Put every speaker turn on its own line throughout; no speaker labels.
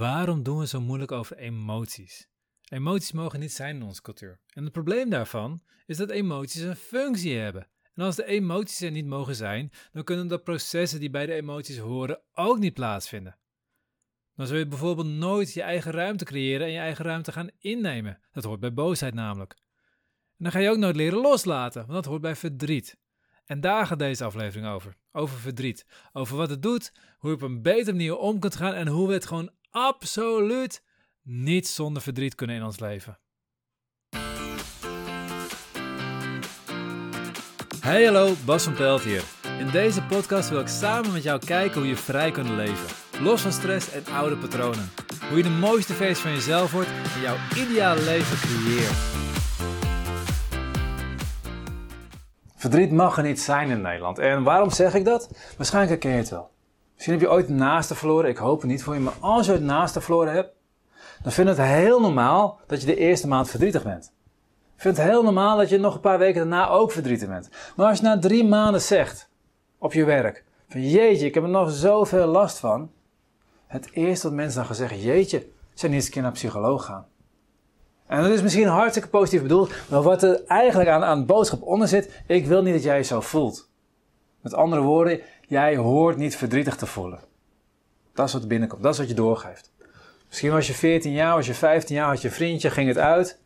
Waarom doen we zo moeilijk over emoties? Emoties mogen niet zijn in onze cultuur. En het probleem daarvan is dat emoties een functie hebben. En als de emoties er niet mogen zijn, dan kunnen de processen die bij de emoties horen ook niet plaatsvinden. Dan zul je bijvoorbeeld nooit je eigen ruimte creëren en je eigen ruimte gaan innemen. Dat hoort bij boosheid namelijk. En dan ga je ook nooit leren loslaten, want dat hoort bij verdriet. En daar gaat deze aflevering over. Over verdriet. Over wat het doet, hoe je op een betere manier om kunt gaan en hoe we het gewoon absoluut niet zonder verdriet kunnen in ons leven. Hey hallo, Bas van Pelt hier. In deze podcast wil ik samen met jou kijken hoe je vrij kunt leven. Los van stress en oude patronen. Hoe je de mooiste versie van jezelf wordt en jouw ideale leven creëert. Verdriet mag er niet zijn in Nederland. En waarom zeg ik dat? Waarschijnlijk herken je het wel. Misschien heb je ooit een naaste verloren. Ik hoop het niet voor je. Maar als je het naaste verloren hebt, dan vind ik het heel normaal dat je de eerste maand verdrietig bent. Ik vind het heel normaal dat je nog een paar weken daarna ook verdrietig bent. Maar als je na drie maanden zegt op je werk: van jeetje, ik heb er nog zoveel last van. Het eerste wat mensen dan gaan zeggen: jeetje, zijn niet eens een keer naar psycholoog gaan. En dat is misschien hartstikke positief bedoeld, maar wat er eigenlijk aan, aan boodschap onder zit, ik wil niet dat jij je zo voelt. Met andere woorden, jij hoort niet verdrietig te voelen. Dat is wat binnenkomt, dat is wat je doorgeeft. Misschien was je 14 jaar, was je 15 jaar, had je vriendje, ging het uit.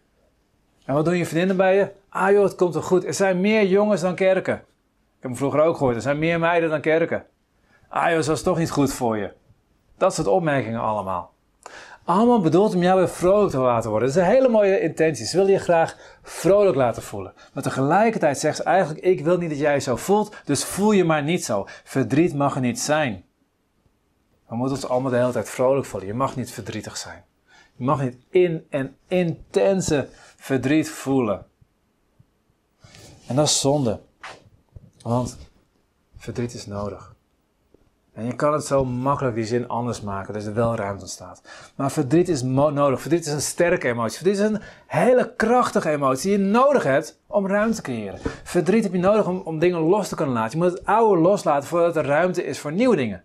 En wat doen je vriendinnen bij je? Ah joh, het komt wel goed. Er zijn meer jongens dan kerken. Ik heb hem vroeger ook gehoord, er zijn meer meiden dan kerken. Ah joh, dat is toch niet goed voor je. Dat soort opmerkingen allemaal. Allemaal bedoeld om jou weer vrolijk te laten worden. Dat is een hele mooie intentie. Ze willen je graag vrolijk laten voelen. Maar tegelijkertijd zegt ze eigenlijk, ik wil niet dat jij zo voelt, dus voel je maar niet zo. Verdriet mag er niet zijn. We moeten ons allemaal de hele tijd vrolijk voelen. Je mag niet verdrietig zijn. Je mag niet in en intense verdriet voelen. En dat is zonde. Want verdriet is nodig. En je kan het zo makkelijk die zin anders maken, dat er wel ruimte ontstaat. Maar verdriet is nodig. Verdriet is een sterke emotie. Verdriet is een hele krachtige emotie die je nodig hebt om ruimte te creëren. Verdriet heb je nodig om, om dingen los te kunnen laten. Je moet het oude loslaten voordat er ruimte is voor nieuwe dingen.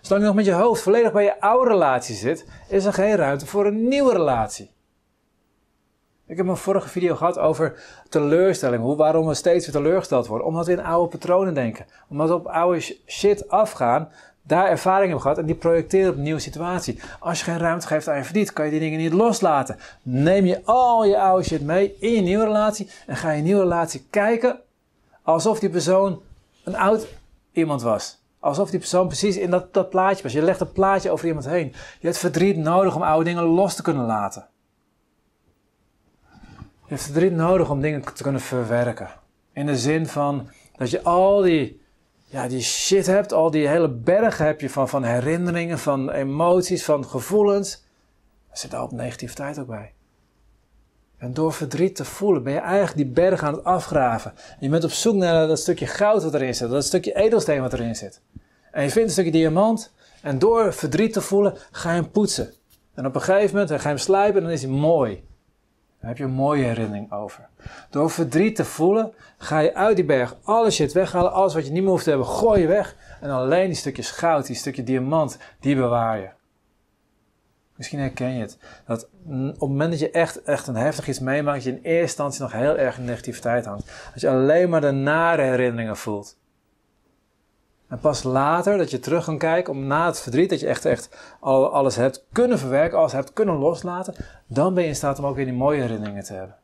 Zolang je nog met je hoofd volledig bij je oude relatie zit, is er geen ruimte voor een nieuwe relatie. Ik heb een vorige video gehad over teleurstelling. Hoe, waarom we steeds weer teleurgesteld worden. Omdat we in oude patronen denken. Omdat we op oude shit afgaan. Daar ervaring hebben gehad en die projecteren op een nieuwe situatie. Als je geen ruimte geeft aan je verdriet, kan je die dingen niet loslaten. Neem je al je oude shit mee in je nieuwe relatie. En ga je nieuwe relatie kijken alsof die persoon een oud iemand was. Alsof die persoon precies in dat, dat plaatje was. Je legt een plaatje over iemand heen. Je hebt verdriet nodig om oude dingen los te kunnen laten. Je hebt verdriet nodig om dingen te kunnen verwerken. In de zin van dat je al die, ja, die shit hebt, al die hele bergen heb je van, van herinneringen, van emoties, van gevoelens. Er zit ook negativiteit ook bij. En door verdriet te voelen ben je eigenlijk die berg aan het afgraven. Je bent op zoek naar dat stukje goud wat erin zit, dat stukje edelsteen wat erin zit. En je vindt een stukje diamant en door verdriet te voelen ga je hem poetsen. En op een gegeven moment ga je hem slijpen en dan is hij mooi. Daar heb je een mooie herinnering over. Door verdriet te voelen, ga je uit die berg alle shit weghalen. Alles wat je niet meer hoeft te hebben, gooi je weg. En alleen die stukjes goud, die stukje diamant, die bewaar je. Misschien herken je het. Dat op het moment dat je echt, echt een heftig iets meemaakt, je in eerste instantie nog heel erg in negativiteit hangt. Dat je alleen maar de nare herinneringen voelt. En pas later dat je terug kan kijken, om na het verdriet, dat je echt, echt alles hebt kunnen verwerken, alles hebt kunnen loslaten, dan ben je in staat om ook weer die mooie herinneringen te hebben.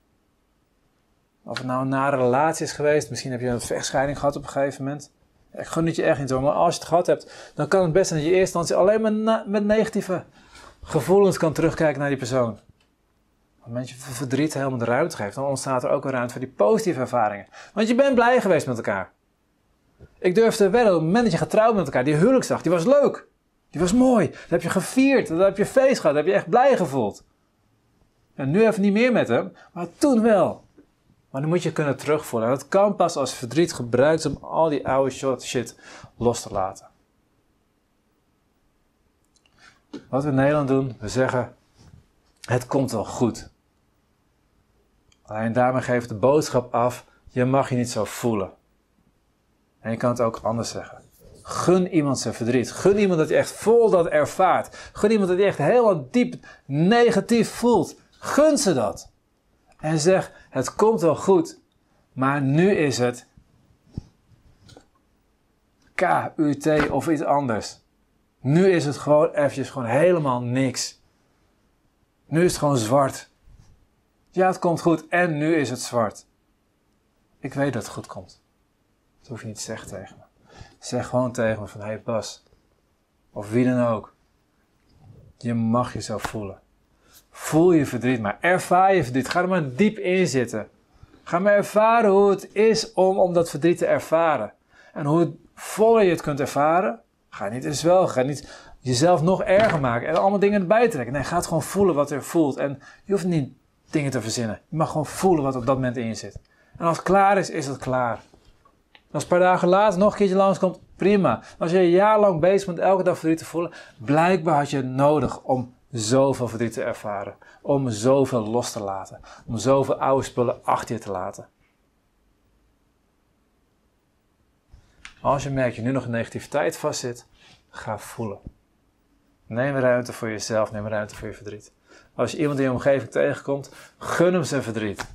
Of het nou een nare relatie is geweest, misschien heb je een vechtscheiding gehad op een gegeven moment. Ik gun het je echt niet hoor, maar als je het gehad hebt, dan kan het best zijn dat je in eerste instantie alleen maar met negatieve gevoelens kan terugkijken naar die persoon. Als je verdriet helemaal de ruimte geeft, dan ontstaat er ook een ruimte voor die positieve ervaringen. Want je bent blij geweest met elkaar. Ik durf te wedden, op getrouwd met elkaar, die huwelijksdag, die was leuk. Die was mooi. Dat heb je gevierd, dat heb je feest gehad, dat heb je echt blij gevoeld. En nu even niet meer met hem, maar toen wel. Maar dan moet je kunnen terugvoelen. En dat kan pas als verdriet gebruikt om al die oude shit los te laten. Wat we in Nederland doen, we zeggen: het komt wel goed. Alleen daarmee geeft de boodschap af: je mag je niet zo voelen. En je kan het ook anders zeggen. gun iemand zijn verdriet. Gun iemand dat hij echt vol dat ervaart. Gun iemand dat hij echt helemaal diep negatief voelt. Gun ze dat. En zeg, het komt wel goed, maar nu is het K-U-T of iets anders. Nu is het gewoon eventjes gewoon helemaal niks. Nu is het gewoon zwart. Ja, het komt goed en nu is het zwart. Ik weet dat het goed komt. Dat hoef je niet te zeggen tegen me. Zeg gewoon tegen me van, hé hey Bas, of wie dan ook. Je mag jezelf voelen. Voel je verdriet maar. Ervaar je verdriet. Ga er maar diep in zitten. Ga maar ervaren hoe het is om, om dat verdriet te ervaren. En hoe voller je het kunt ervaren. Ga niet in zwel. Ga niet jezelf nog erger maken. En allemaal dingen erbij trekken. Nee, ga het gewoon voelen wat er voelt. En je hoeft niet dingen te verzinnen. Je mag gewoon voelen wat op dat moment in zit. En als het klaar is, is het klaar. Als een paar dagen later nog een keertje langskomt, prima. Als je een jaar lang bezig bent elke dag verdriet te voelen, blijkbaar had je het nodig om zoveel verdriet te ervaren. Om zoveel los te laten. Om zoveel oude spullen achter je te laten. Als je merkt je nu nog negativiteit vastzit, ga voelen. Neem ruimte voor jezelf, neem ruimte voor je verdriet. Als je iemand in je omgeving tegenkomt, gun hem zijn verdriet.